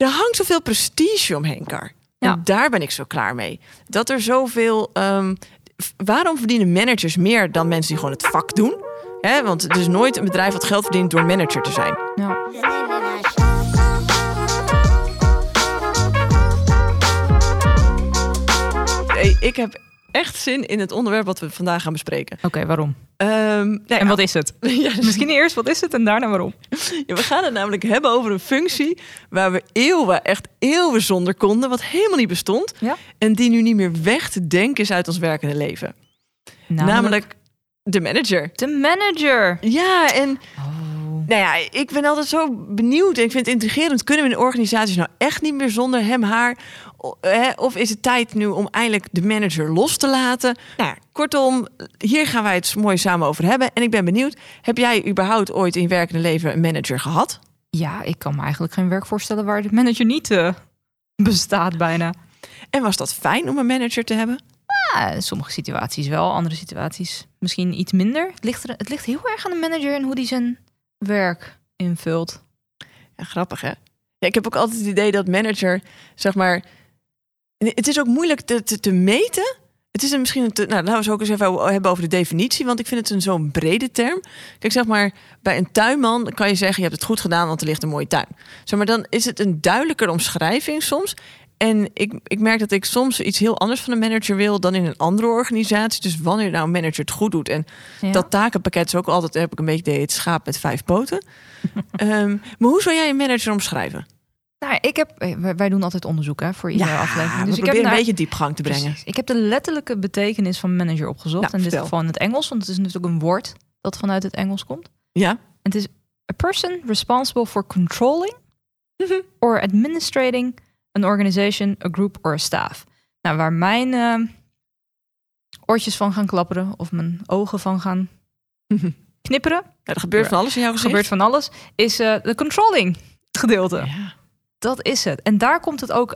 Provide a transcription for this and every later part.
Er hangt zoveel prestige omheen, Kar. Ja. En daar ben ik zo klaar mee. Dat er zoveel... f- waarom verdienen managers meer dan mensen die gewoon het vak doen? Hè, want het is nooit een bedrijf dat geld verdient door manager te zijn. Ja. Hey, ik heb echt zin in het onderwerp wat we vandaag gaan bespreken. Oké, waarom? Ehm, nou ja, En wat is het? ja, Misschien eerst wat is het en daarna waarom? Ja, we gaan het namelijk hebben over een functie waar we eeuwen, echt eeuwen zonder konden, wat helemaal niet bestond. Ja. En die nu niet meer weg te denken is uit ons werkende leven. Namelijk, de manager. de manager. Ja, en Oh. nou ja, ik ben altijd zo benieuwd en ik vind het intrigerend. Kunnen we in organisaties nou echt niet meer zonder hem, haar? Of is het tijd nu om eindelijk de manager los te laten? Nou, kortom, hier gaan wij het mooi samen over hebben. En ik ben benieuwd, heb jij überhaupt ooit in je werkende leven een manager gehad? Ja, ik kan me eigenlijk geen werk voorstellen waar de manager niet eh, bestaat bijna. En was dat fijn om een manager te hebben? Sommige situaties wel, andere situaties misschien iets minder. Het ligt, er, het ligt heel erg aan de manager en hoe die zijn werk invult. Ja, grappig hè? Ja, ik heb ook altijd het idee dat manager, zeg maar... Het is ook moeilijk te, te, te meten. Het is een misschien een te, nou, laten we het ook eens even hebben over de definitie, want ik vind het een zo'n brede term. Kijk, zeg maar, bij een tuinman kan je zeggen: je hebt het goed gedaan, want er ligt een mooie tuin. Zeg maar, dan is het een duidelijker omschrijving soms. En ik, ik merk dat ik soms iets heel anders van een manager wil dan in een andere organisatie. Dus wanneer nou een manager het goed doet en Ja. dat takenpakket is ook altijd, heb ik een beetje het idee, het schaap met vijf poten. Ehm, maar hoe zou jij een manager omschrijven? Nou, ik heb, eh, wij- doen altijd onderzoek hè, voor iedere aflevering. Dus ik heb naar- een beetje diepgang te brengen. Precies. Ik heb de letterlijke betekenis van manager opgezocht. Nou, in dit geval in het Engels, want het is natuurlijk een woord dat vanuit het Engels komt. Ja? Het is a person responsible for controlling Mhm. or administrating an organization, a group or a staff. Nou, waar mijn eh, oortjes van gaan klapperen of mijn ogen van gaan knipperen, Ja, er gebeurt van alles in jouw er gezicht. gebeurt van alles, is eh, de controlling gedeelte. Ja. Dat is het. En daar komt het ook.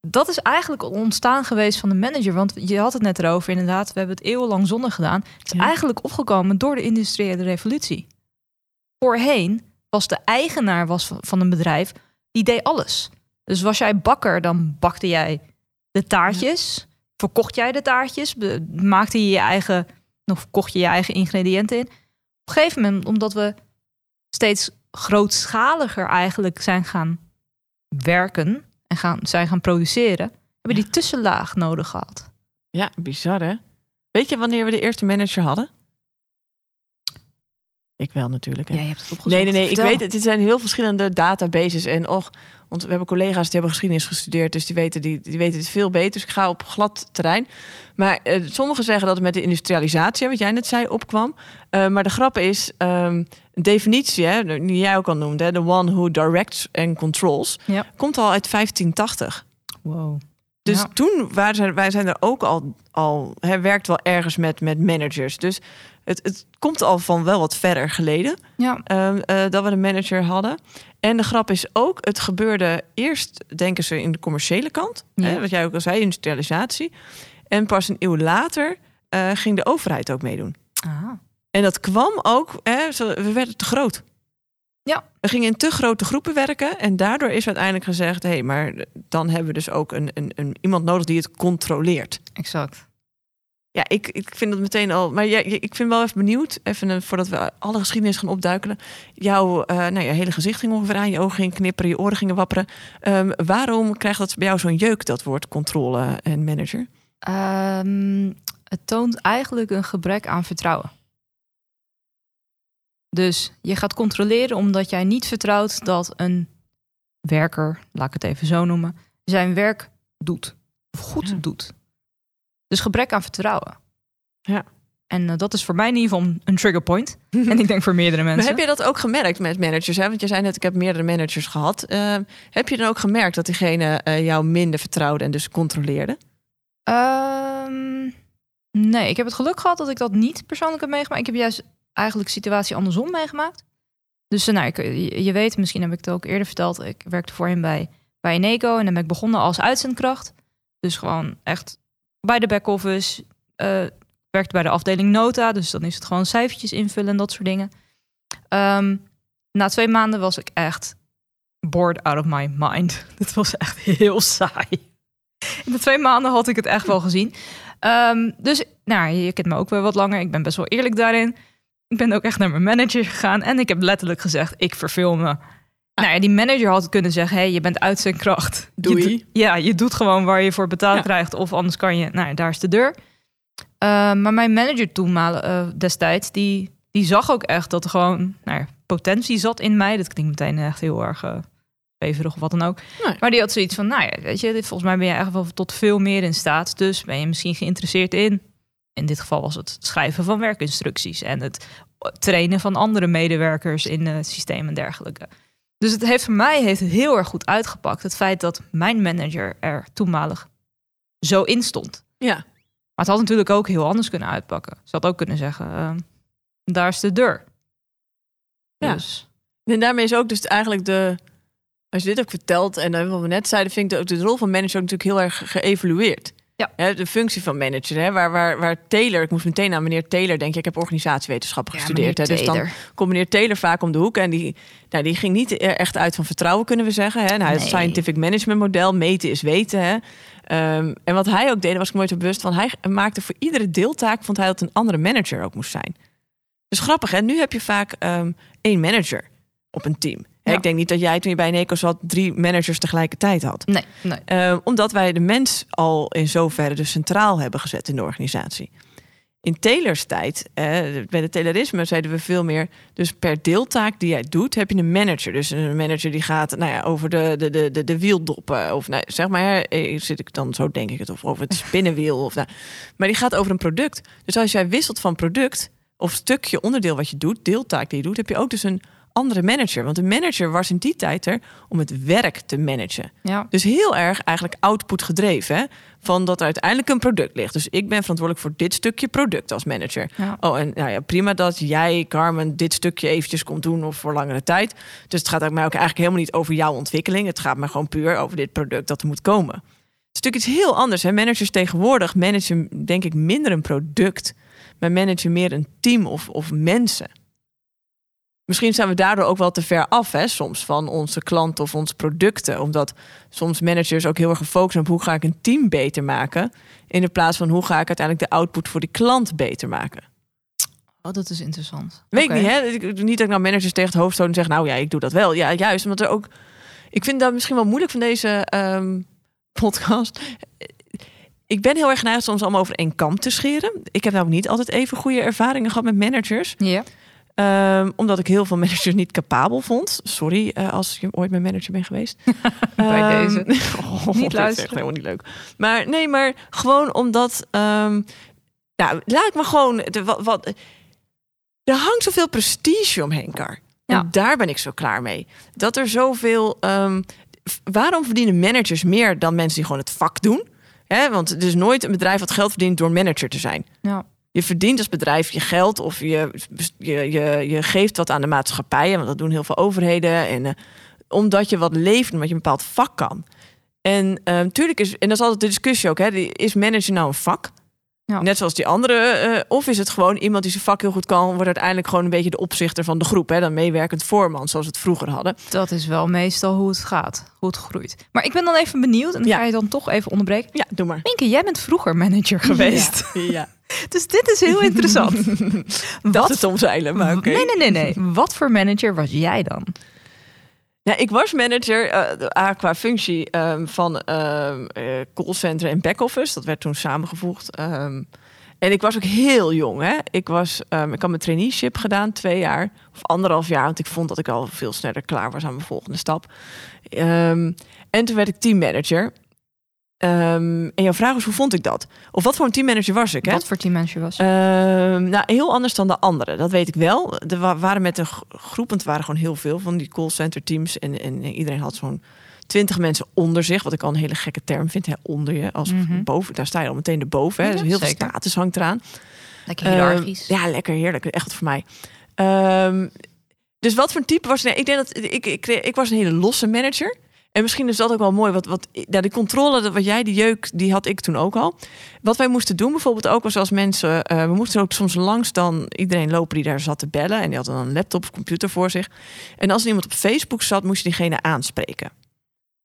Dat is eigenlijk ontstaan geweest van de manager. Want je had het net erover, inderdaad. We hebben het eeuwenlang zonder gedaan. Het is Ja. eigenlijk opgekomen door de industriële revolutie. Voorheen was de eigenaar was van- een bedrijf, die deed alles. Dus was jij bakker, dan bakte jij de taartjes. Verkocht jij de taartjes. Maakte je je eigen, of kocht je je eigen ingrediënten in. Op een gegeven moment, omdat we steeds grootschaliger eigenlijk zijn gaan werken en gaan, zijn gaan produceren, hebben die tussenlaag nodig gehad. ja, bizar hè? Weet je wanneer we de eerste manager hadden? Ik wel natuurlijk. Hè? Ja, je hebt het opgezocht. nee, nee, nee. Ik weet het. Er zijn heel verschillende databases. En och, want we hebben collega's die hebben geschiedenis gestudeerd. Dus die weten, die, die weten het veel beter. Dus ik ga op glad terrein. Maar eh, sommigen zeggen dat het met de industrialisatie, wat jij net zei, opkwam. Eh, maar de grap is, ehm, een definitie, hè, die jij ook al noemde, the one who directs and controls, Ja. komt al uit 1580. Wow. Dus Ja. toen waren wij zijn er ook al, al hè, werkt wel ergens met, met managers. Dus het, het komt al van wel wat verder geleden Ja, ehm, eh, dat we een manager hadden. En de grap is ook, het gebeurde eerst, denken ze, in de commerciële kant. Ja. Hè, wat jij ook al zei, industrialisatie. En pas een eeuw later eh, ging de overheid ook meedoen. ah. En dat kwam ook, hè, we werden te groot. Ja. We gingen in te grote groepen werken. En daardoor is uiteindelijk gezegd... hé, hey, maar dan hebben we dus ook een, een, een, iemand nodig die het controleert. exact. Ja, ik, ik vind dat meteen al. Maar ja, ik vind wel even benieuwd, even eh, voordat we alle geschiedenis gaan opduikelen. Jouw eh, nou, hele gezicht ging ongeveer aan, je ogen gingen knipperen, je oren gingen wapperen. Ehm, waarom krijgt dat bij jou zo'n jeuk, dat woord controle en manager? Ehm, het toont eigenlijk een gebrek aan vertrouwen. Dus je gaat controleren omdat jij niet vertrouwt dat een werker, laat ik het even zo noemen, zijn werk doet. Of goed Ja. doet. Dus gebrek aan vertrouwen. Ja. En eh, dat is voor mij in ieder geval een trigger point. en ik denk voor meerdere mensen. Maar heb je dat ook gemerkt met managers? Hè? Want je zei net, ik heb meerdere managers gehad. Ehm, heb je dan ook gemerkt dat diegene eh, jou minder vertrouwde en dus controleerde? Ehm, nee, ik heb het geluk gehad dat ik dat niet persoonlijk heb meegemaakt. Ik heb juist eigenlijk de situatie andersom meegemaakt. Dus eh, nou, ik, je weet, misschien heb ik het ook eerder verteld. Ik werkte voorheen bij, bij Eneco en dan ben ik begonnen als uitzendkracht. Dus gewoon echt bij de back-office. eh werkte bij de afdeling Nota, dus dan is het gewoon cijfertjes invullen en dat soort dingen. Ehm, na twee maanden was ik echt bored out of my mind. Dit was echt heel saai. In de twee maanden had ik het echt wel gezien. Ehm, dus, nou, je kent me ook wel wat langer. Ik ben best wel eerlijk daarin. Ik ben ook echt naar mijn manager gegaan en ik heb letterlijk gezegd: ik verveel me. Nou ja, die manager had kunnen zeggen: hey, je bent uit zijn kracht. Doei. Je ja, je doet gewoon waar je voor betaald Ja. krijgt, of anders kan je. Nou, daar is de deur. Uh, maar mijn manager toen uh, destijds, die, die zag ook echt dat er gewoon nou ja, potentie zat in mij. Dat klinkt meteen echt heel erg uh, of wat dan ook. Nee. Maar die had zoiets van: nou ja, weet je, volgens mij ben je echt wel tot veel meer in staat. Dus ben je misschien geïnteresseerd in. In dit geval was het schrijven van werkinstructies en het trainen van andere medewerkers in het systeem en dergelijke. Dus het heeft voor mij heeft het heel erg goed uitgepakt. Het feit dat mijn manager er toenmalig zo in stond. Ja. Maar het had natuurlijk ook heel anders kunnen uitpakken. Ze had ook kunnen zeggen, uh, daar is de deur. Ja. Dus. En daarmee is ook dus eigenlijk de... Als je dit ook vertelt en uh, wat we net zeiden... vind ik de, de rol van manager ook natuurlijk heel erg geëvalueerd. Ja. De functie van manager, hè, waar, waar, waar Taylor... Ik moest meteen aan meneer Taylor denken. Ik heb organisatiewetenschappen Ja, gestudeerd. Hè, dus dan komt meneer Taylor vaak om de hoek. En die, nou, die ging niet echt uit van vertrouwen, kunnen we zeggen. Hè. Nou, het Nee. scientific management model, meten is weten. Hè. Um, en wat hij ook deed, was ik nooit bewust van. Hij maakte voor iedere deeltaak, vond hij dat een andere manager ook moest zijn. Dus grappig, hè? Nu heb je vaak um, één manager op een team. Ja. Ik denk niet dat jij toen je bij Neco zat drie managers tegelijkertijd had. Nee, nee. Uh, omdat wij de mens al in zoverre dus centraal hebben gezet in de organisatie. In Taylors tijd, eh, bij de Taylorisme, zeiden we veel meer... dus per deeltaak die jij doet, heb je een manager. Dus een manager die gaat nou ja, over de, de, de, de, de wieldoppen... of nou, zeg maar, eh, zit ik dan zo denk ik het... of over het spinnenwiel. Of, nou, maar die gaat over een product. Dus als jij wisselt van product of stukje onderdeel wat je doet... deeltaak die je doet, heb je ook dus een andere manager. Want de manager was in die tijd er om het werk te managen. Ja. Dus heel erg eigenlijk output gedreven. Hè? Van dat er uiteindelijk een product ligt. Dus ik ben verantwoordelijk voor dit stukje product als manager. Ja. Oh, en nou ja, prima dat jij, Carmen, dit stukje eventjes komt doen of voor langere tijd. Dus het gaat ook mij ook eigenlijk helemaal niet over jouw ontwikkeling. Het gaat maar gewoon puur over dit product dat er moet komen. Het is natuurlijk iets heel anders. Hè? Managers tegenwoordig managen denk ik minder een product. Maar managen meer een team of, of mensen. Misschien zijn we daardoor ook wel te ver af, hè, soms van onze klanten of onze producten. Omdat soms managers ook heel erg gefocust zijn op hoe ga ik een team beter maken. In de plaats van hoe ga ik uiteindelijk de output voor die klant beter maken. Oh, dat is interessant. Weet ik niet, hè? Ik- Niet dat ik nou managers tegen het hoofd stoot en zeg, nou ja, ik doe dat wel. Ja, juist, omdat er ook. Ik vind dat misschien wel moeilijk van deze ehm, podcast. Ik ben heel erg geneigd soms allemaal over één kam te scheren. Ik heb nou niet altijd even goede ervaringen gehad met managers. Ja. Ehm, omdat ik heel veel managers niet capabel vond. Sorry eh, als je ooit mijn manager bent geweest. Bij Ehm, deze. oh, Niet dat is echt luisteren. helemaal niet leuk. Maar nee, maar gewoon omdat... ehm nou, laat ik maar gewoon... De, wat, wat, er hangt zoveel prestige omheen, Kar. Ja. En daar ben ik zo klaar mee. Dat er zoveel... waarom verdienen managers meer dan mensen die gewoon het vak doen? Want het is nooit een bedrijf wat geld verdient door manager te zijn. Ja. Je verdient als bedrijf je geld of je, je, je, je geeft wat aan de maatschappijen, want dat doen heel veel overheden. En, eh, omdat je wat leeft, omdat je een bepaald vak kan. En natuurlijk is, en dat is altijd de discussie ook, hè, is manager nou een vak? Ja. Net zoals die andere, eh, of is het gewoon iemand die zijn vak heel goed kan, wordt uiteindelijk gewoon een beetje de opzichter van de groep, hè, dan meewerkend voorman, zoals we het vroeger hadden. Dat is wel meestal hoe het gaat. Hoe het groeit. Maar ik ben dan even benieuwd. En dan Ja. ga je dan toch even onderbreken. Ja, doe maar. Minke, jij bent vroeger manager geweest. Ja. ja. Dus dit is heel interessant. Dat Wat? het omzeilen, maar oké. Nee, nee, nee, nee. Wat voor manager was jij dan? Ja, ik was manager ah, qua functie ehm, van eh, callcenter en back-office. Dat werd toen samengevoegd. Ehm, en ik was ook heel jong. Hè? Ik, was, ik had mijn traineeship gedaan, twee jaar of anderhalf jaar. Want ik vond dat ik al veel sneller klaar was aan mijn volgende stap. En toen werd ik teammanager. Ehm en jouw vraag is, hoe vond ik dat? Of wat voor een teammanager was ik? Hè? Wat voor teammanager was? Ehm, nou, heel anders dan de anderen. Dat weet ik wel. Er wa- waren met een g- groep, want het waren gewoon heel veel van die callcenter teams. En, en iedereen had zo'n twintig mensen onder zich. Wat ik al een hele gekke term vind. Hè? Onder je. Als Mhm. boven, daar sta je al meteen erboven. Hè? Ja, Dus heel zeker. veel status hangt eraan. Lekker hiërarchisch. Ehm, ja, lekker heerlijk. Echt wat voor mij. Dus wat voor een type was... Nee, ik denk dat ik, ik, ik was een hele losse manager. En misschien is dat ook wel mooi. Wat, wat, die controle, dat- wat jij, die jeuk, die had ik toen ook al. Wat wij moesten doen bijvoorbeeld ook was als mensen... eh, we moesten ook soms langs dan iedereen lopen die daar zat te bellen. En die had dan een laptop of computer voor zich. En als iemand op Facebook zat, moest je diegene aanspreken.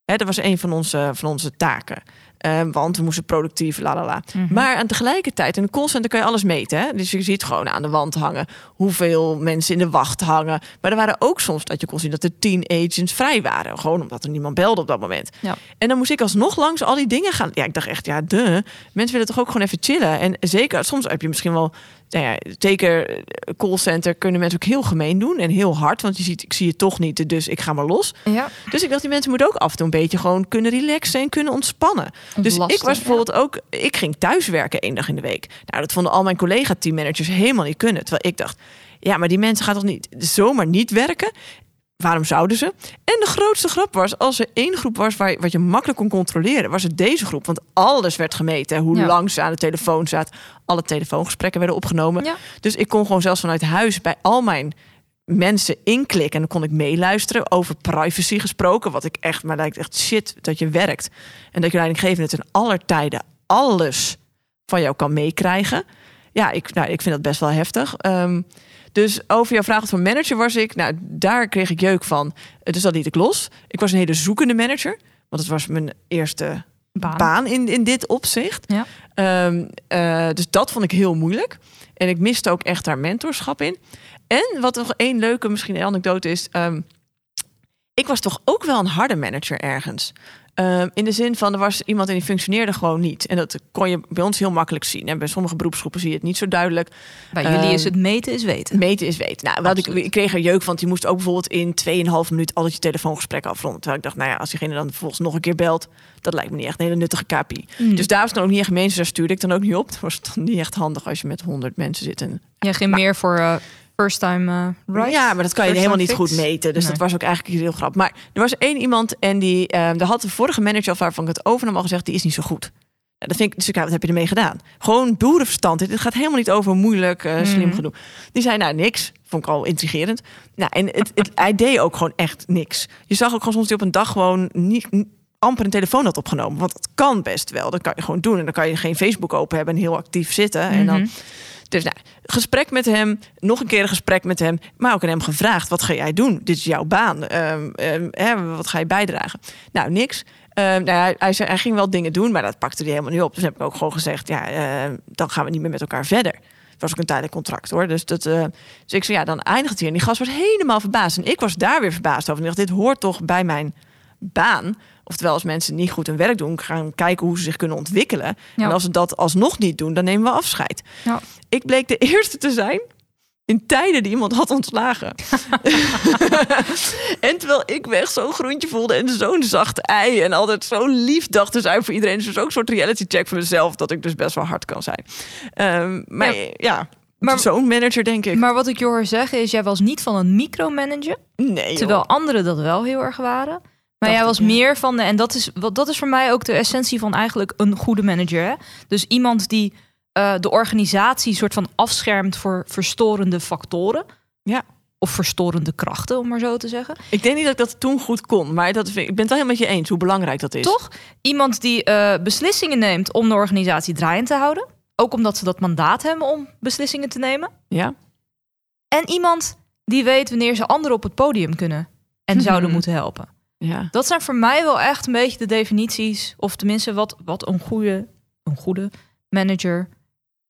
Hè, dat was een van onze, van onze taken. Eh, want we moesten productief, la la la. Mhm. Maar aan tegelijkertijd, in een callcenter kan je alles meten. Hè? Dus je ziet gewoon aan de wand hangen hoeveel mensen in de wacht hangen. Maar er waren ook soms dat je kon zien dat er tien agents vrij waren. Gewoon omdat er niemand belde op dat moment. Ja. En dan moest ik alsnog langs al die dingen gaan. Ja, ik dacht echt, ja, de mensen willen toch ook gewoon even chillen. En zeker, soms heb je misschien wel, nou ja, zeker eh, callcenter kunnen mensen ook heel gemeen doen en heel hard. Want je ziet, ik zie je toch niet, dus ik ga maar los. Ja, Dus ik dacht, die mensen moeten ook af en toe een beetje gewoon kunnen relaxen en kunnen ontspannen. Dus ik was bijvoorbeeld ook, ik ging thuiswerken één dag in de week. Nou, dat vonden al mijn collega-teammanagers helemaal niet kunnen. Terwijl ik dacht, ja, maar die mensen gaan toch niet zomaar niet werken? Waarom zouden ze? En de grootste grap was, als er één groep was waar, wat je makkelijk kon controleren, was het deze groep. Want alles werd gemeten. hè. Hoe Ja. lang ze aan de telefoon zaten. Alle telefoongesprekken werden opgenomen. Ja. Dus ik kon gewoon zelfs vanuit huis bij al mijn mensen inklikken. En dan kon ik meeluisteren over privacy gesproken. Wat ik echt, maar lijkt echt shit dat je werkt. En dat je leidinggevende ten aller tijden alles van jou kan meekrijgen. Ja, ik, nou, ik vind dat best wel heftig. Ehm, dus over jouw vraag van manager was ik, nou, daar kreeg ik jeuk van. Dus dat liet ik los. Ik was een hele zoekende manager. Want het was mijn eerste baan. baan in, in dit opzicht. Ja. Ehm, eh, dus dat vond ik heel moeilijk. En ik miste ook echt daar mentorschap in. En wat nog één leuke, misschien een anekdote is. ehm, ik was toch ook wel een harde manager ergens. Ehm, in de zin van, er was iemand en die functioneerde gewoon niet. En dat kon je bij ons heel makkelijk zien. En bij sommige beroepsgroepen zie je het niet zo duidelijk. Bij jullie Ehm, is het meten is weten. Meten is weten. Nou, wat ik, ik kreeg er jeuk van. want Die moest ook bijvoorbeeld in 2,5 minuut altijd je telefoongesprek afronden. Terwijl ik dacht, nou ja, als diegene dan vervolgens nog een keer belt, dat lijkt me niet echt een hele nuttige KPI. Mm. Dus daar was dan ook niet echt mensen, daar stuurde ik dan ook niet op. Het was dan niet echt handig als je met 100 mensen zit. En, Jij ging meer voor eh, first time eh right? Ja, maar dat kan je helemaal niet fix? goed meten. Dus Nee. dat was ook eigenlijk heel grappig. Maar er was één iemand en die, daar had de vorige manager of waarvan ik het overnam al gezegd, die is niet zo goed. Ja, dat vind ik, dus ik, ja, wat heb je ermee gedaan? Gewoon boerenverstand. Dit gaat helemaal niet over moeilijk, eh, slim Mhm. gedoe. Die zei, nou, niks. Vond ik al intrigerend. Nou, en het, het, hij deed ook gewoon echt niks. Je zag ook gewoon soms die op een dag gewoon niet, amper een telefoon had opgenomen. Want dat kan best wel. Dat kan je gewoon doen. En dan kan je geen Facebook open hebben en heel actief zitten. En dan, Mhm. Dus nou, gesprek met hem, nog een keer een gesprek met hem, maar ook aan hem gevraagd: wat ga jij doen? Dit is jouw baan. Ehm, ehm, wat ga je bijdragen? Nou, niks. Ehm, nou, ja, hij, hij, ging wel dingen doen, maar dat pakte hij helemaal niet op. Dus heb ik ook gewoon gezegd: ja, dan gaan we niet meer met elkaar verder. Het was ook een tijdelijk contract hoor. Dus, dat, dus ik zei: ja, dan eindigt het hier. En die gast was helemaal verbaasd. En ik was daar weer verbaasd over. Ik dacht: dit hoort toch bij mijn baan. Oftewel, als mensen niet goed hun werk doen, gaan kijken hoe ze zich kunnen ontwikkelen. Ja. En als ze dat alsnog niet doen, dan nemen we afscheid. Ja. Ik bleek de eerste te zijn in tijden die iemand had ontslagen. en terwijl ik me echt zo'n groentje voelde en zo'n zacht ei en altijd zo lief dacht te zijn voor iedereen. Dus ook een soort reality check voor mezelf dat ik dus best wel hard kan zijn. Ehm, maar ja, Maar- zo'n manager denk ik. Maar wat ik je hoor zeggen is, jij was niet van een micromanager. nee, joh. Terwijl anderen dat wel heel erg waren. Maar jij was meer van de, en dat is, wat, dat is voor mij ook de essentie van eigenlijk een goede manager. Hè? Dus iemand die eh, de organisatie soort van afschermt voor verstorende factoren. Ja. Of verstorende krachten, om maar zo te zeggen. Ik denk niet dat ik dat toen goed kon, maar dat ik ben het wel helemaal met je eens hoe belangrijk dat is. Toch? Iemand die eh, beslissingen neemt om de organisatie draaiend te houden. Ook omdat ze dat mandaat hebben om beslissingen te nemen. Ja. En iemand die weet wanneer ze anderen op het podium kunnen en zouden moeten helpen. Ja. Dat zijn voor mij wel echt een beetje de definities, of tenminste wat, wat een, goede, een goede manager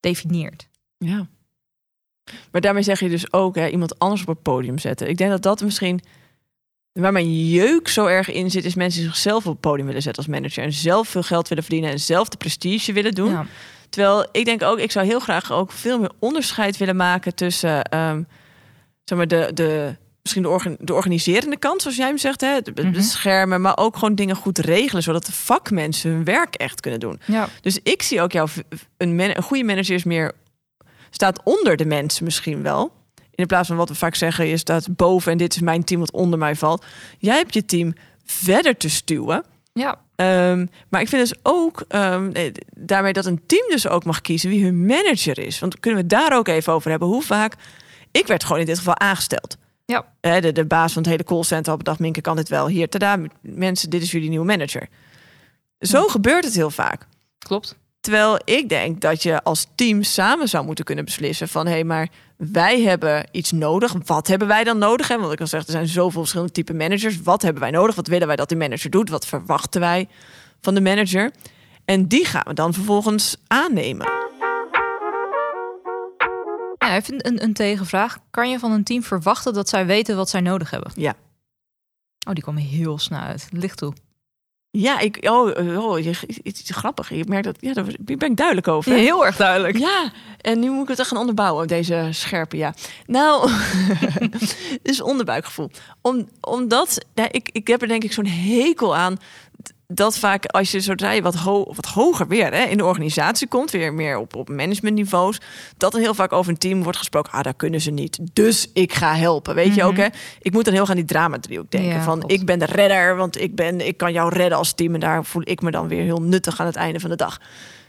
definieert. Ja. Maar daarmee zeg je dus ook hè, iemand anders op het podium zetten. Ik denk dat dat misschien waar mijn jeuk zo erg in zit, is mensen die zichzelf op het podium willen zetten als manager en zelf veel geld willen verdienen en zelf de prestige willen doen. Ja. Terwijl ik denk ook, ik zou heel graag ook veel meer onderscheid willen maken tussen ehm, zeg maar de, de, misschien de, organ, de organiserende kant, zoals jij hem zegt, hè, het Mhm. beschermen, maar ook gewoon dingen goed regelen, zodat de vakmensen hun werk echt kunnen doen. Ja. Dus ik zie ook jou, een, man, een goede manager is meer, staat onder de mensen misschien wel. In plaats van wat we vaak zeggen, je staat boven en dit is mijn team wat onder mij valt. Jij hebt je team verder te stuwen. ja. Ehm, maar ik vind dus ook ehm, eh, daarmee dat een team dus ook mag kiezen wie hun manager is. Want kunnen we daar ook even over hebben? Hoe vaak? Ik werd gewoon in dit geval aangesteld. Ja. De, de baas van het hele callcenter had bedacht, Minke kan dit wel. Hier, tada, mensen, dit is jullie nieuwe manager. Zo gebeurt het heel vaak. Klopt. Terwijl ik denk dat je als team samen zou moeten kunnen beslissen van hé, hey, maar wij hebben iets nodig. Wat hebben wij dan nodig? Hè? Want ik al zeg, er zijn zoveel verschillende type managers. Wat hebben wij nodig? Wat willen wij dat de manager doet? Wat verwachten wij van de manager? En die gaan we dan vervolgens aannemen. Ja, even een, een tegenvraag. Kan je van een team verwachten dat zij weten wat zij nodig hebben? Ja. Oh, die kwam heel snel uit. Licht toe. Ja, ik, oh, oh je, het is grappig. Je merkt dat, ja, daar ben ik duidelijk over. hè? Heel erg duidelijk. Ja, en nu moet ik het echt gaan onderbouwen, deze scherpe ja. Nou, dus onderbuikgevoel. Om, omdat, ja, ik, ik heb er denk ik zo'n hekel aan dat vaak als je zodra je wat, ho wat hoger weer hè, in de organisatie komt, weer meer op, op managementniveaus, dat er heel vaak over een team wordt gesproken. Ah, daar kunnen ze niet. Dus ik ga helpen. Weet je ook, hè? Ik moet dan heel gaan die drama driehoek denken. Ja, van ik ben de redder, want ik, ben, ik kan jou redden als team. En daar voel ik me dan weer heel nuttig aan het einde van de dag.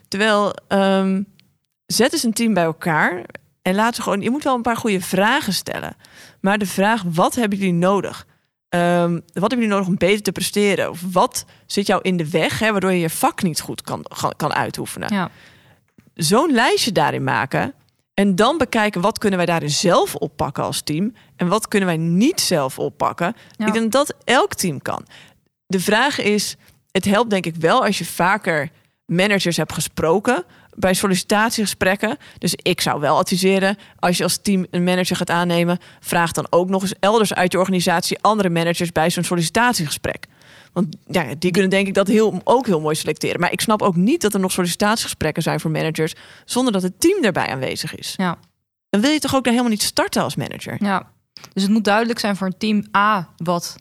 Terwijl, ehm, zet eens een team bij elkaar en laat ze gewoon. Je moet wel een paar goede vragen stellen. Maar de vraag: wat hebben jullie nodig? Ehm, wat hebben jullie nodig om beter te presteren? Of wat zit jou in de weg, hè, waardoor je je vak niet goed kan, kan- uitoefenen? Ja. Zo'n lijstje daarin maken. En dan bekijken wat kunnen wij daarin zelf oppakken als team. En wat kunnen wij niet zelf oppakken. Ja. Ik denk dat elk team kan. De vraag is, het helpt denk ik wel als je vaker managers hebt gesproken bij sollicitatiegesprekken. Dus ik zou wel adviseren, als je als team een manager gaat aannemen, vraag dan ook nog eens elders uit je organisatie andere managers bij zo'n sollicitatiegesprek. Want ja, die kunnen denk ik dat heel, ook heel mooi selecteren. Maar ik snap ook niet dat er nog sollicitatiegesprekken zijn voor managers zonder dat het team daarbij aanwezig is. Ja. Dan wil je toch ook daar helemaal niet starten als manager? ja. Dus het moet duidelijk zijn voor een team A wat,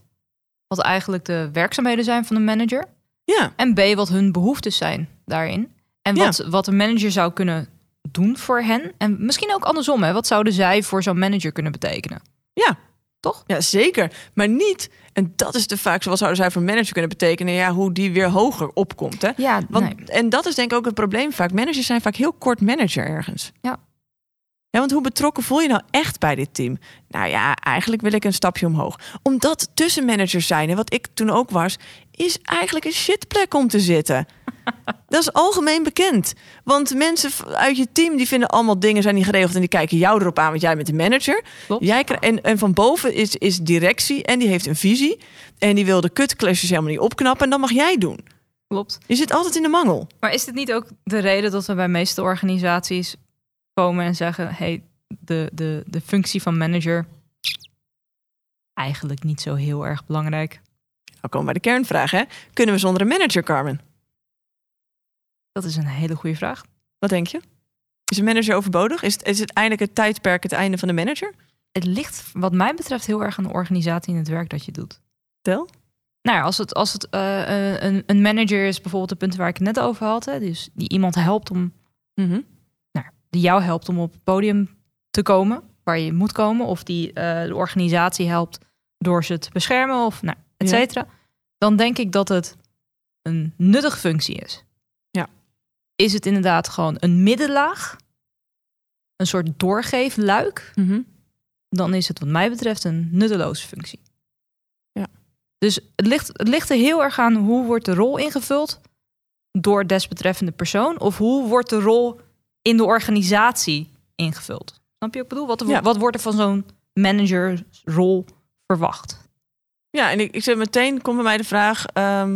wat eigenlijk de werkzaamheden zijn van de manager. Ja, En B wat hun behoeftes zijn daarin. En Ja. wat, wat een manager zou kunnen doen voor hen. En misschien ook andersom. Hè? Wat zouden zij voor zo'n manager kunnen betekenen? ja. Toch? Ja, zeker. Maar niet, en dat is de vaak, wat zouden zij voor manager kunnen betekenen? Ja, hoe die weer hoger opkomt. Hè? Ja, Want, nee. En dat is denk ik ook het probleem vaak. Managers zijn vaak heel kort manager ergens. Ja. Ja, want hoe betrokken voel je nou echt bij dit team? Nou ja, eigenlijk wil ik een stapje omhoog. Omdat tussenmanagers zijn, en wat ik toen ook was, is eigenlijk een shitplek om te zitten. Dat is algemeen bekend. Want mensen uit je team die vinden allemaal dingen zijn niet geregeld en die kijken jou erop aan, want jij bent de manager. Klopt. Jij en, en van boven is, is directie en die heeft een visie en die wil de kutclashes helemaal niet opknappen en dat mag jij doen. Klopt. Je zit altijd in de mangel. Maar is dit niet ook de reden dat we bij meeste organisaties komen en zeggen: hey, de, de, de functie van manager eigenlijk niet zo heel erg belangrijk? Nou komen we bij de kernvraag, hè? Kunnen we zonder een manager, Carmen? Dat is een hele goede vraag. Wat denk je? Is een manager overbodig? Is het, is het eindelijk het tijdperk het einde van de manager? Het ligt, wat mij betreft, heel erg aan de organisatie en het werk dat je doet. Tel? Nou ja, als het, als het eh, een, een manager is, bijvoorbeeld de punten waar ik het net over had, hè, dus die iemand helpt om, Mhm. Die jou helpt om op het podium te komen, waar je moet komen, of die eh, de organisatie helpt door ze te beschermen, of nou, et Ja. cetera, dan denk ik dat het een nuttige functie is. Ja. Is het inderdaad gewoon een middenlaag, een soort doorgeefluik, Mhm. dan is het wat mij betreft een nutteloze functie. Ja. Dus het ligt, het ligt er heel erg aan hoe wordt de rol ingevuld door desbetreffende persoon of hoe wordt de rol in de organisatie ingevuld. Snap je wat ik bedoel? Wat, Ja. wat wordt er van zo'n managersrol verwacht? Ja, en ik, ik zeg meteen, komt bij mij de vraag, ehm,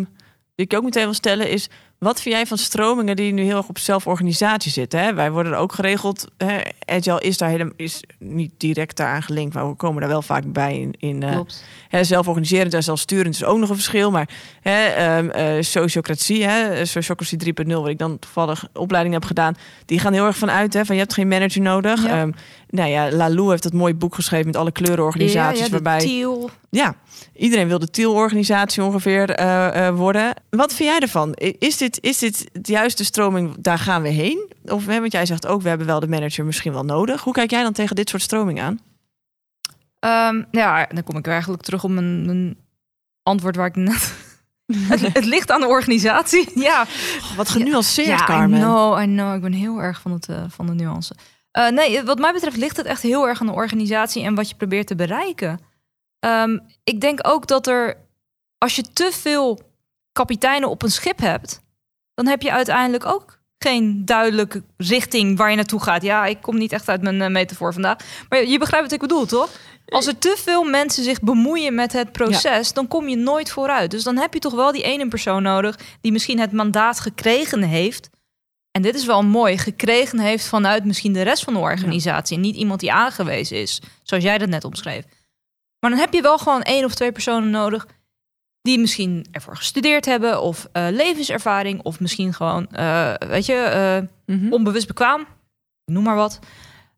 die ik ook meteen wil stellen, is wat vind jij van stromingen die nu heel erg op zelforganisatie zitten? Hè? Wij worden er ook geregeld. Hè? Agile is daar helemaal is niet direct daaraan gelinkt, maar we komen daar wel vaak bij in. in eh, Klopt. hè, zelforganiserend en zelfsturend is ook nog een verschil. Maar hè, eh, sociocratie, hè, sociocratie 3.0, waar ik dan toevallig opleiding heb gedaan, die gaan heel erg vanuit hè, van je hebt geen manager nodig. Ja. Ehm, nou ja, Lalou heeft dat mooie boek geschreven met alle kleurenorganisaties, ja, ja, waarbij Thiel. ja, iedereen wil de Thiel-organisatie ongeveer eh, worden. Wat vind jij ervan? Is dit, is dit de juiste stroming, daar gaan we heen? Of, hè, want jij zegt ook, we hebben wel de manager misschien wel nodig. Hoe kijk jij dan tegen dit soort stroming aan? Ehm, ja, dan kom ik eigenlijk terug op mijn, mijn antwoord waar ik net... het, het ligt aan de organisatie. Ja, Oh, wat genuanceerd, ja, Carmen. I know, I know. Ik ben heel erg van, het, eh, van de nuance. Eh, nee, wat mij betreft ligt het echt heel erg aan de organisatie en wat je probeert te bereiken Ehm, ik denk ook dat er, als je te veel kapiteinen op een schip hebt, dan heb je uiteindelijk ook geen duidelijke richting waar je naartoe gaat. Ja, ik kom niet echt uit mijn uh, metafoor vandaag. Maar je begrijpt wat ik bedoel, toch? Als er te veel mensen zich bemoeien met het proces, dan kom je nooit vooruit. Dus dan heb je toch wel die ene persoon nodig die misschien het mandaat gekregen heeft. En dit is wel mooi, gekregen heeft vanuit misschien de rest van de organisatie. En niet iemand die aangewezen is, zoals jij dat net omschreef. Maar dan heb je wel gewoon één of twee personen nodig die misschien ervoor gestudeerd hebben of uh, levenservaring of misschien gewoon, uh, weet je, uh, mm -hmm. onbewust bekwaam, noem maar wat.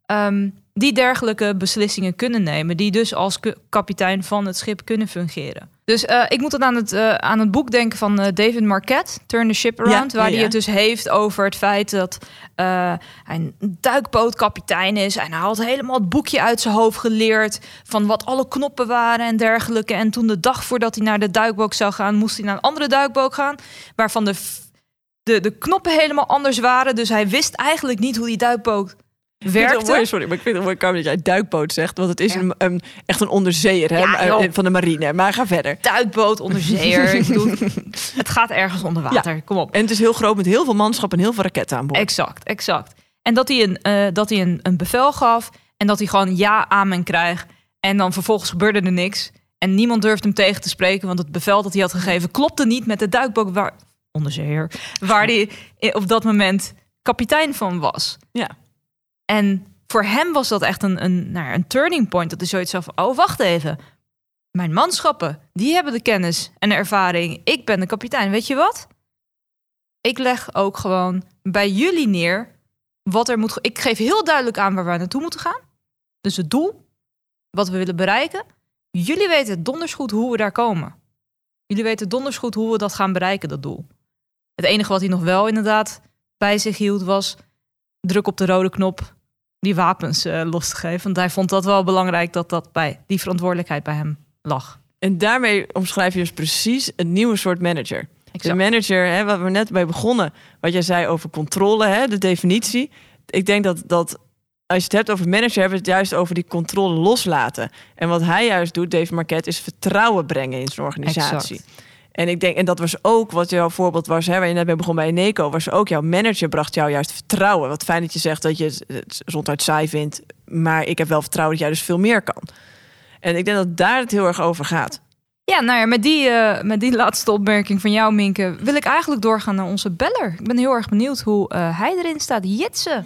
Um, die dergelijke beslissingen kunnen nemen, die dus als kapitein van het schip kunnen fungeren. Dus uh, ik moet dan aan het, uh, aan het boek denken van uh, David Marquette, Turn the Ship Around, ja, waar hij ja. het dus heeft over het feit dat hij een duikbootkapitein is. En hij had helemaal het boekje uit zijn hoofd geleerd van wat alle knoppen waren en dergelijke. En toen de dag voordat hij naar de duikboot zou gaan, moest hij naar een andere duikboot gaan, waarvan de, de, de knoppen helemaal anders waren. Dus hij wist eigenlijk niet hoe die duikboot werkte. Sorry, maar ik vind het mooi dat jij duikboot zegt. Want het is ja. een, een, echt een onderzeeër hè, ja, van de marine. Maar ga verder. Duikboot, onderzeeër. ik bedoel, het gaat ergens onder water. Ja. Kom op. En het is heel groot met heel veel manschap en heel veel raketten aan boord. Exact, exact. En dat hij een, uh, dat hij een, een bevel gaf. En dat hij gewoon ja, amen krijgt. En dan vervolgens gebeurde er niks. En niemand durfde hem tegen te spreken. Want het bevel dat hij had gegeven klopte niet met de duikboot waar, onderzeeër. Waar hij op dat moment kapitein van was. Ja. En voor hem was dat echt een, een, nou, een turning point. Dat is zoiets van, oh wacht even. Mijn manschappen, die hebben de kennis en de ervaring. Ik ben de kapitein. Weet je wat? Ik leg ook gewoon bij jullie neer wat er moet. Ik geef heel duidelijk aan waar we naartoe moeten gaan. Dus het doel, wat we willen bereiken. Jullie weten donders goed hoe we daar komen. Jullie weten donders goed hoe we dat gaan bereiken, dat doel. Het enige wat hij nog wel inderdaad bij zich hield was druk op de rode knop die wapens uh, los te geven. Want hij vond dat wel belangrijk dat dat bij die verantwoordelijkheid bij hem lag. En daarmee omschrijf je dus precies een nieuwe soort manager. De manager, hè, waar we net bij begonnen, wat jij zei over controle, hè, de definitie. Ik denk dat, dat als je het hebt over manager, hebben we het juist over die controle loslaten. En wat hij juist doet, Dave Marquette, is vertrouwen brengen in zijn organisatie. Exact. En ik denk, en dat was ook wat jouw voorbeeld was, hè, waar je net bij begon bij Eneco, was ook jouw manager bracht jou juist vertrouwen. Wat fijn dat je zegt dat je het ronduit saai vindt, maar ik heb wel vertrouwen dat jij dus veel meer kan. En ik denk dat daar het heel erg over gaat. Ja, nou ja, met die, uh, met die laatste opmerking van jou, Minke, wil ik eigenlijk doorgaan naar onze beller. Ik ben heel erg benieuwd hoe uh, hij erin staat. Jitsen.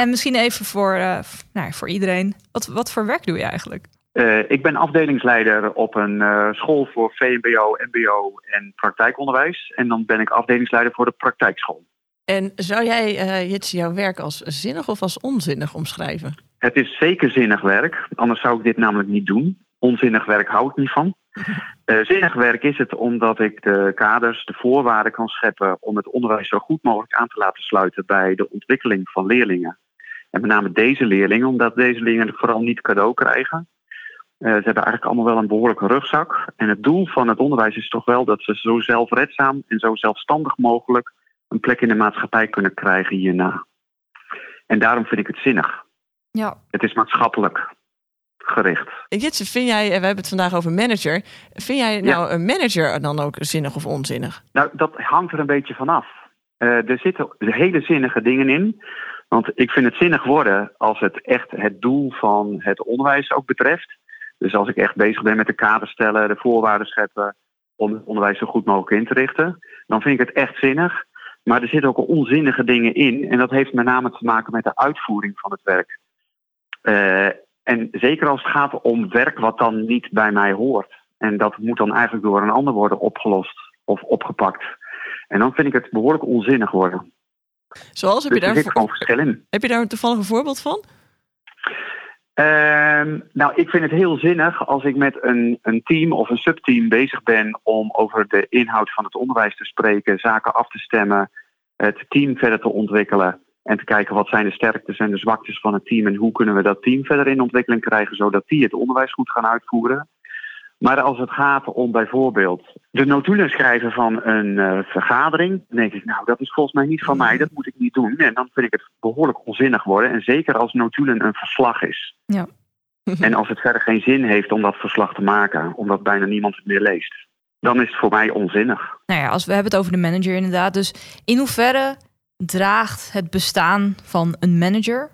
En misschien even voor, uh, nou, voor iedereen. Wat, wat voor werk doe je eigenlijk? Uh, ik ben afdelingsleider op een uh, school voor VMBO, MBO en praktijkonderwijs. En dan ben ik afdelingsleider voor de praktijkschool. En zou jij, uh, Jitsi, jouw werk als zinnig of als onzinnig omschrijven? Het is zeker zinnig werk. Anders zou ik dit namelijk niet doen. Onzinnig werk hou ik niet van. zinnig werk is het omdat ik de kaders, de voorwaarden kan scheppen om het onderwijs zo goed mogelijk aan te laten sluiten bij de ontwikkeling van leerlingen. En met name deze leerlingen, omdat deze leerlingen het vooral niet cadeau krijgen. Uh, ze hebben eigenlijk allemaal wel een behoorlijke rugzak. En het doel van het onderwijs is toch wel dat ze zo zelfredzaam en zo zelfstandig mogelijk een plek in de maatschappij kunnen krijgen hierna. En daarom vind ik het zinnig. Ja. Het is maatschappelijk gericht. Jitse, vind jij, we hebben het vandaag over manager. Vind jij nou ja. een manager dan ook zinnig of onzinnig? Nou, dat hangt er een beetje vanaf. Uh, er zitten hele zinnige dingen in. Want ik vind het zinnig worden als het echt het doel van het onderwijs ook betreft. Dus als ik echt bezig ben met de kader stellen, de voorwaarden scheppen om het onderwijs zo goed mogelijk in te richten, dan vind ik het echt zinnig. Maar er zitten ook onzinnige dingen in. En dat heeft met name te maken met de uitvoering van het werk. Uh, en zeker als het gaat om werk wat dan niet bij mij hoort. En dat moet dan eigenlijk door een ander worden opgelost of opgepakt. En dan vind ik het behoorlijk onzinnig worden. Zoals heb je dus daar gewoon verschil in. Heb je daar toevallig een voorbeeld van? Uh, nou, ik vind het heel zinnig als ik met een, een team of een subteam bezig ben om over de inhoud van het onderwijs te spreken, zaken af te stemmen, het team verder te ontwikkelen en te kijken wat zijn de sterktes en de zwaktes van het team en hoe kunnen we dat team verder in ontwikkeling krijgen zodat die het onderwijs goed gaan uitvoeren. Maar als het gaat om bijvoorbeeld de notulen schrijven van een uh, vergadering, dan denk ik, nou, dat is volgens mij niet van mij, dat moet ik niet doen. En dan vind ik het behoorlijk onzinnig worden. En zeker als notulen een verslag is. Ja. en als het verder geen zin heeft om dat verslag te maken, omdat bijna niemand het meer leest, dan is het voor mij onzinnig. Nou ja, als we hebben het over de manager inderdaad. Dus in hoeverre draagt het bestaan van een manager?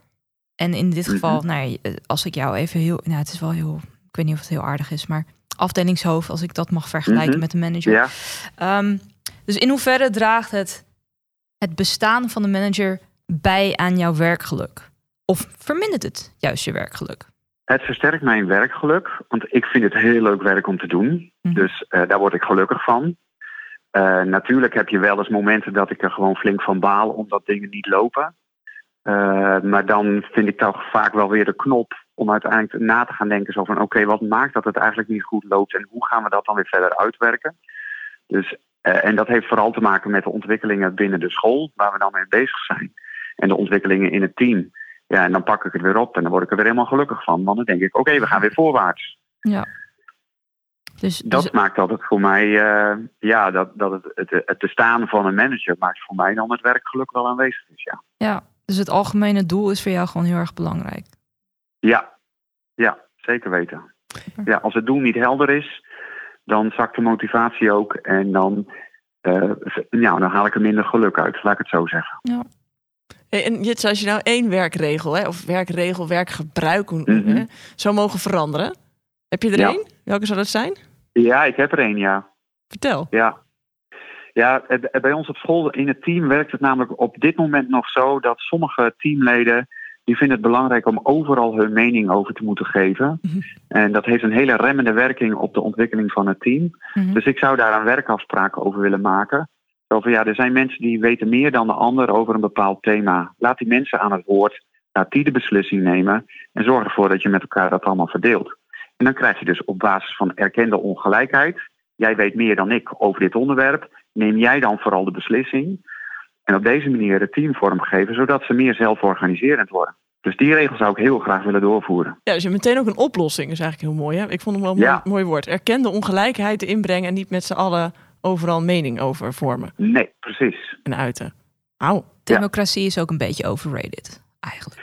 En in dit geval, Mhm. nou, ja, als ik jou even heel, nou, het is wel heel, ik weet niet of het heel aardig is, maar afdelingshoofd, als ik dat mag vergelijken Mhm. met de manager. Ja, Ehm, dus in hoeverre draagt het, het bestaan van de manager bij aan jouw werkgeluk? Of vermindert het juist je werkgeluk? het versterkt mijn werkgeluk, want ik vind het heel leuk werk om te doen. Mhm. Dus eh, daar word ik gelukkig van. Eh, natuurlijk heb je wel eens momenten dat ik er gewoon flink van baal omdat dingen niet lopen. Eh, maar dan vind ik toch vaak wel weer de knop om uiteindelijk na te gaan denken zo van oké, wat maakt dat het eigenlijk niet goed loopt en hoe gaan we dat dan weer verder uitwerken? Dus, eh, en dat heeft vooral te maken met de ontwikkelingen binnen de school waar we dan mee bezig zijn. En de ontwikkelingen in het team. Ja, en dan pak ik het weer op en dan word ik er weer helemaal gelukkig van. Want dan denk ik, oké, we gaan weer voorwaarts. Dus, Dat dus- maakt dat het voor mij, eh, ja, dat, dat het, het, het bestaan van een manager maakt voor mij dan het werkgeluk wel aanwezig is. Ja, ja, dus het algemene doel is voor jou gewoon heel erg belangrijk. Ja, ja zeker weten. Ja, als het doel niet helder is, dan zakt de motivatie ook. En dan, eh, ja, dan haal ik er minder geluk uit, laat ik het zo zeggen. Hey, en Jits, als je nou één werkregel, hè, of werkregel, werkgebruik hè, zou mogen veranderen, heb je er Ja. één? Welke zou dat zijn? Ja, ik heb er één, ja. Vertel. Ja. Ja, bij ons op school in het team werkt het namelijk op dit moment nog zo dat sommige teamleden die vinden het belangrijk om overal hun mening over te moeten geven. Mhm. En dat heeft een hele remmende werking op de ontwikkeling van het team. Mhm. Dus ik zou daar een werkafspraak over willen maken. Zo van, ja, er zijn mensen die weten meer dan de ander over een bepaald thema. Laat die mensen aan het woord, laat die de beslissing nemen en zorg ervoor dat je met elkaar dat allemaal verdeelt. En dan krijg je dus op basis van erkende ongelijkheid, jij weet meer dan ik over dit onderwerp, neem jij dan vooral de beslissing. En op deze manier het team vormgeven, zodat ze meer zelforganiserend worden. Dus die regel zou ik heel graag willen doorvoeren. Ja, dus je hebt meteen ook een oplossing. is eigenlijk heel mooi. Hè? Ik vond hem wel een Ja. mooi, mooi woord. Erkende ongelijkheid inbrengen en niet met z'n allen overal mening over vormen Nee, precies. en uiten. Auw. Democratie is ook een beetje overrated, eigenlijk.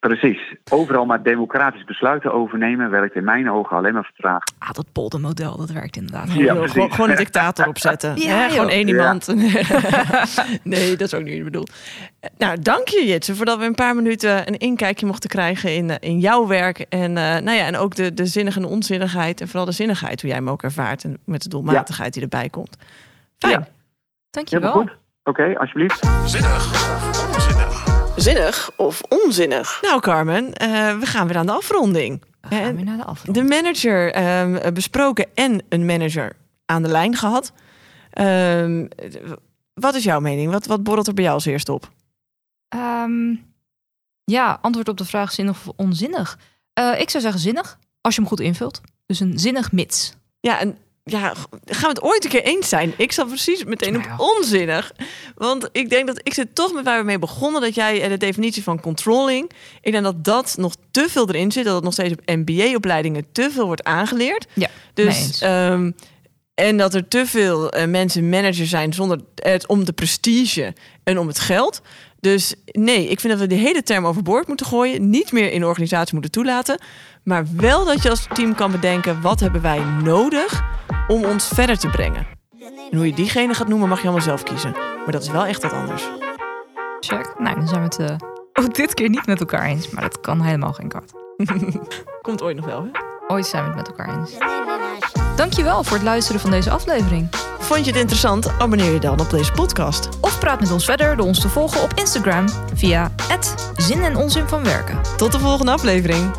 Precies. Overal maar democratisch besluiten overnemen werkt in mijn ogen alleen maar vertraagd. Ah, dat poldermodel, dat werkt inderdaad. Ja, Gewoon- precies. gewoon, gewoon een dictator opzetten. Ja? Gewoon één Ja. iemand. nee, dat is ook niet wat ik bedoel. Nou, dank je Jitse voordat we een paar minuten een inkijkje mochten krijgen in, eh, in jouw werk. En, eh, nou ja, en ook de, de zinnige en onzinnigheid. En vooral de zinnigheid, hoe jij hem ook ervaart. En met de doelmatigheid die erbij komt. Fijn. Ja. Dankjewel. Helemaal goed. Oké, alsjeblieft. Zinnig? Zinnig of onzinnig? Nou Carmen, eh, we gaan weer aan de afronding. We gaan Eh, weer naar de afronding. De manager ehm, besproken en een manager aan de lijn gehad. Ehm, wat is jouw mening? Wat, wat borrelt er bij jou als eerst op? Ehm, ja, antwoord op de vraag zinnig of onzinnig. Eh, ik zou zeggen zinnig, als je hem goed invult. Dus een zinnig mits. Ja, en ja, gaan we het ooit een keer eens zijn? Ik zat precies meteen op onzinnig. Want ik denk dat ik zit toch met waar we mee begonnen. Dat jij eh, de definitie van controlling. Ik denk dat dat nog te veel erin zit. Dat het nog steeds op MBA-opleidingen te veel wordt aangeleerd. Ja, Dus, ehm, en dat er te veel eh, mensen manager zijn zonder het om de prestige en om het geld. Dus nee, ik vind dat we die hele term overboord moeten gooien. Niet meer in organisatie moeten toelaten. Maar wel dat je als team kan bedenken... wat hebben wij nodig om ons verder te brengen. En hoe je diegene gaat noemen mag je allemaal zelf kiezen. Maar dat is wel echt wat anders. Check. Nou, dan zijn we het ook dit keer niet met elkaar eens. Maar dat kan helemaal geen kwaad. Komt ooit nog wel, hè? Ooit zijn we het met elkaar eens. Dankjewel voor het luisteren van deze aflevering. Vond je het interessant? Abonneer je dan op deze podcast. Of praat met ons verder door ons te volgen op Instagram via zin en onzin van werken. Tot de volgende aflevering.